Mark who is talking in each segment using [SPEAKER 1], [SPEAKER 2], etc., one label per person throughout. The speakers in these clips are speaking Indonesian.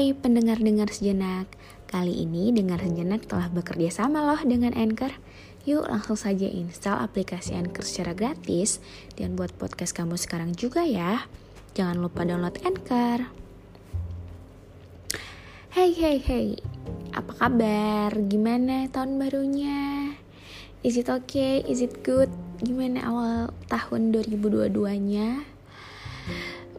[SPEAKER 1] Hai pendengar-dengar sejenak Kali ini Dengar Sejenak telah bekerja sama loh dengan Anchor Yuk langsung saja install aplikasi Anchor secara gratis Dan buat podcast kamu sekarang juga ya Jangan lupa download Anchor Hey hey hey Apa kabar? Gimana tahun barunya? Is it okay? Is it good? Gimana awal tahun 2022-nya?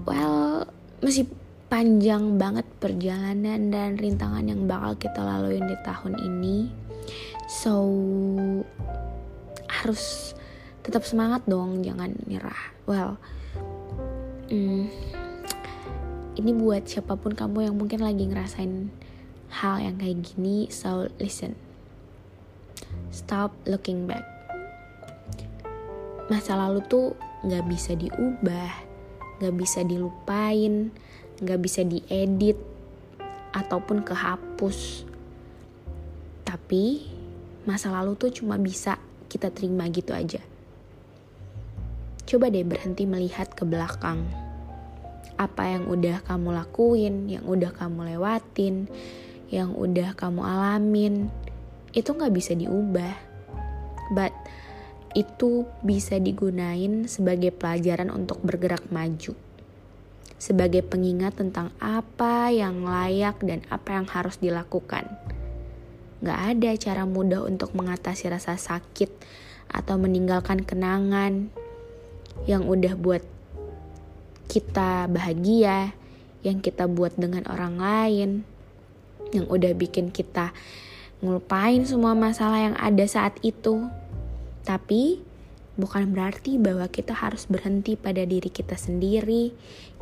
[SPEAKER 1] Well, masih panjang banget perjalanan dan rintangan yang bakal kita laluin di tahun ini. So, harus tetap semangat dong, jangan nyerah. Well, hmm, ini buat siapa pun kamu yang mungkin lagi ngerasain hal yang kayak gini. So, listen. Stop looking back. Masa lalu tuh nggak bisa diubah, nggak bisa dilupain, nggak bisa diedit ataupun kehapus. Tapi masa lalu tuh cuma bisa kita terima gitu aja. Coba deh berhenti melihat ke belakang. Apa yang udah kamu lakuin, yang udah kamu lewatin, yang udah kamu alamin, itu nggak bisa diubah. But itu bisa digunain sebagai pelajaran untuk bergerak maju. Sebagai pengingat tentang apa yang layak dan apa yang harus dilakukan. Gak ada cara mudah untuk mengatasi rasa sakit atau meninggalkan kenangan yang udah buat kita bahagia, yang kita buat dengan orang lain, yang udah bikin kita ngelupain semua masalah yang ada saat itu. Tapi bukan berarti bahwa kita harus berhenti pada diri kita sendiri,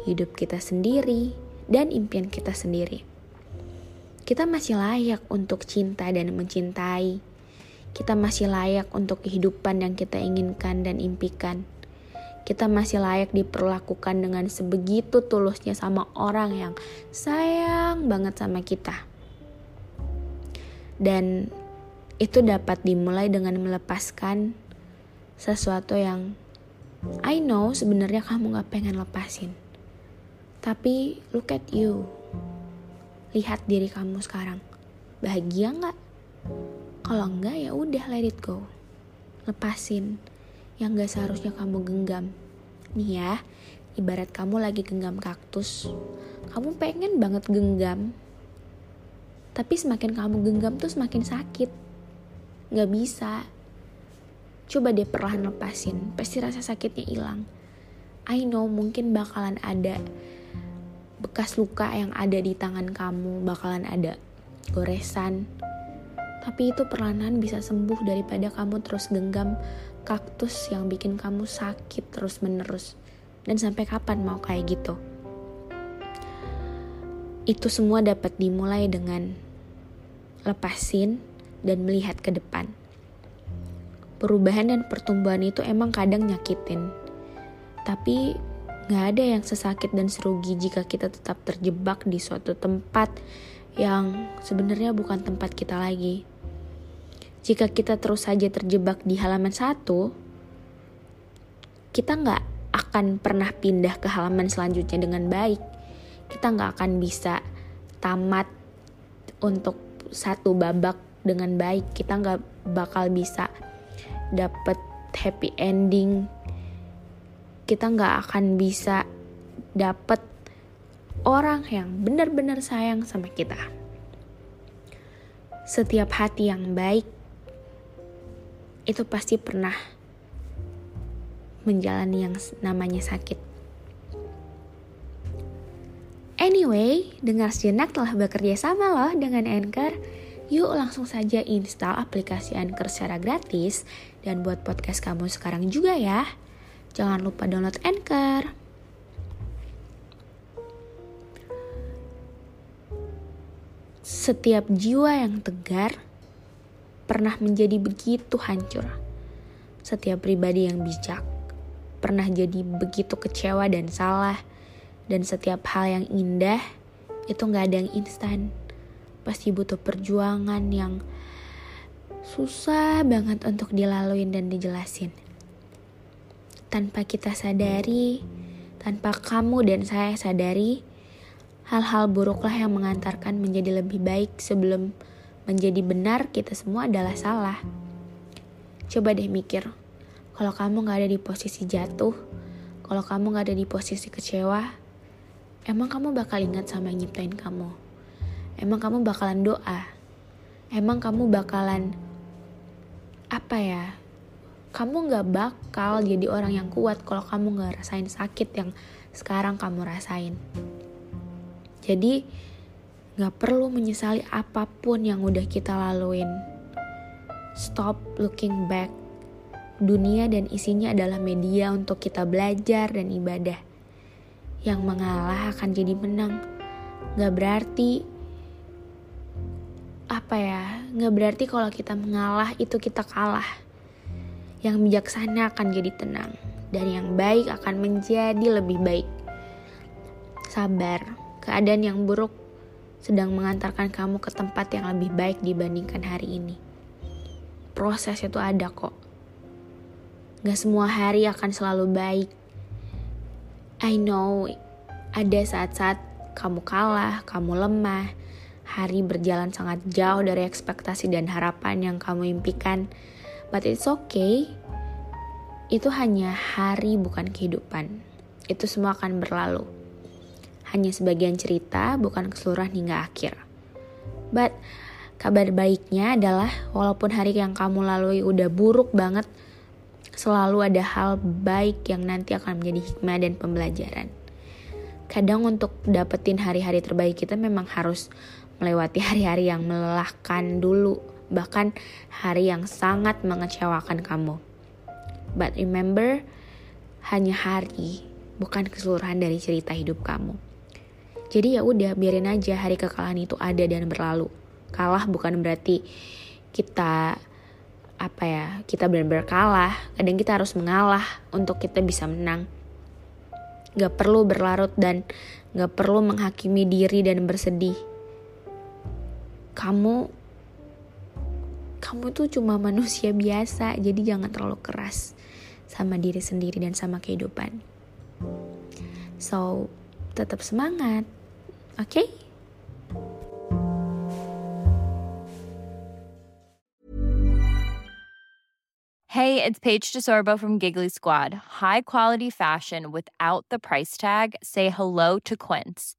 [SPEAKER 1] hidup kita sendiri, dan impian kita sendiri. Kita masih layak untuk cinta dan mencintai. Kita masih layak untuk kehidupan yang kita inginkan dan impikan. Kita masih layak diperlakukan dengan sebegitu tulusnya sama orang yang sayang banget sama kita. Dan itu dapat dimulai dengan melepaskan sesuatu yang I know sebenarnya kamu gak pengen lepasin. Tapi look at you. Lihat diri kamu sekarang. Bahagia nggak? Kalau enggak ya udah let it go. Lepasin yang gak seharusnya kamu genggam. Nih ya, ibarat kamu lagi genggam kaktus. Kamu pengen banget genggam, tapi semakin kamu genggam tuh semakin sakit. Gak bisa. Coba deh perlahan lepasin, pasti rasa sakitnya hilang. I know mungkin bakalan ada bekas luka yang ada di tangan kamu, bakalan ada goresan. Tapi itu perlahan bisa sembuh daripada kamu terus genggam kaktus yang bikin kamu sakit terus menerus. Dan sampai kapan mau kayak gitu? Itu semua dapat dimulai dengan lepasin dan melihat ke depan. Perubahan dan pertumbuhan itu emang kadang nyakitin. Tapi gak ada yang sesakit dan serugi jika kita tetap terjebak di suatu tempat yang sebenarnya bukan tempat kita lagi. Jika kita terus saja terjebak di halaman satu, kita nggak akan pernah pindah ke halaman selanjutnya dengan baik kita nggak akan bisa tamat untuk satu babak dengan baik kita nggak bakal bisa dapet happy ending kita nggak akan bisa dapet orang yang benar-benar sayang sama kita setiap hati yang baik itu pasti pernah menjalani yang namanya sakit Anyway, dengar sejenak telah bekerja sama loh dengan Anchor. Yuk langsung saja install aplikasi Anchor secara gratis dan buat podcast kamu sekarang juga ya. Jangan lupa download Anchor. Setiap jiwa yang tegar pernah menjadi begitu hancur. Setiap pribadi yang bijak pernah jadi begitu kecewa dan salah. Dan setiap hal yang indah itu gak ada yang instan. Pasti butuh perjuangan yang susah banget untuk dilaluin dan dijelasin. Tanpa kita sadari, tanpa kamu dan saya sadari, hal-hal buruklah yang mengantarkan menjadi lebih baik sebelum menjadi benar kita semua adalah salah. Coba deh mikir, kalau kamu gak ada di posisi jatuh, kalau kamu gak ada di posisi kecewa, emang kamu bakal ingat sama yang nyiptain kamu? Emang kamu bakalan doa? Emang kamu bakalan apa ya? Kamu gak bakal jadi orang yang kuat kalau kamu gak rasain sakit yang sekarang kamu rasain. Jadi gak perlu menyesali apa pun yang udah kita laluin. Stop looking back dunia dan isinya adalah media untuk kita belajar dan ibadah. Yang mengalah akan jadi menang. Gak berarti apa ya? Gak berarti kalau kita mengalah itu kita kalah. Yang bijaksana akan jadi tenang dan yang baik akan menjadi lebih baik. Sabar, keadaan yang buruk sedang mengantarkan kamu ke tempat yang lebih baik dibandingkan hari ini. Proses itu ada kok Gak semua hari akan selalu baik. I know ada saat-saat kamu kalah, kamu lemah, hari berjalan sangat jauh dari ekspektasi dan harapan yang kamu impikan. But it's okay. Itu hanya hari bukan kehidupan. Itu semua akan berlalu. Hanya sebagian cerita, bukan keseluruhan hingga akhir. But kabar baiknya adalah walaupun hari yang kamu lalui udah buruk banget, selalu ada hal baik yang nanti akan menjadi hikmah dan pembelajaran. Kadang untuk dapetin hari-hari terbaik kita memang harus melewati hari-hari yang melelahkan dulu, bahkan hari yang sangat mengecewakan kamu. But remember, hanya hari, bukan keseluruhan dari cerita hidup kamu. Jadi ya udah biarin aja hari kekalahan itu ada dan berlalu. Kalah bukan berarti kita apa ya kita benar-benar kalah kadang kita harus mengalah untuk kita bisa menang gak perlu berlarut dan gak perlu menghakimi diri dan bersedih kamu kamu tuh cuma manusia biasa jadi jangan terlalu keras sama diri sendiri dan sama kehidupan so tetap semangat oke?
[SPEAKER 2] Hey, it's Paige DeSorbo from Giggly Squad. High quality fashion without the price tag. Say hello to Quince.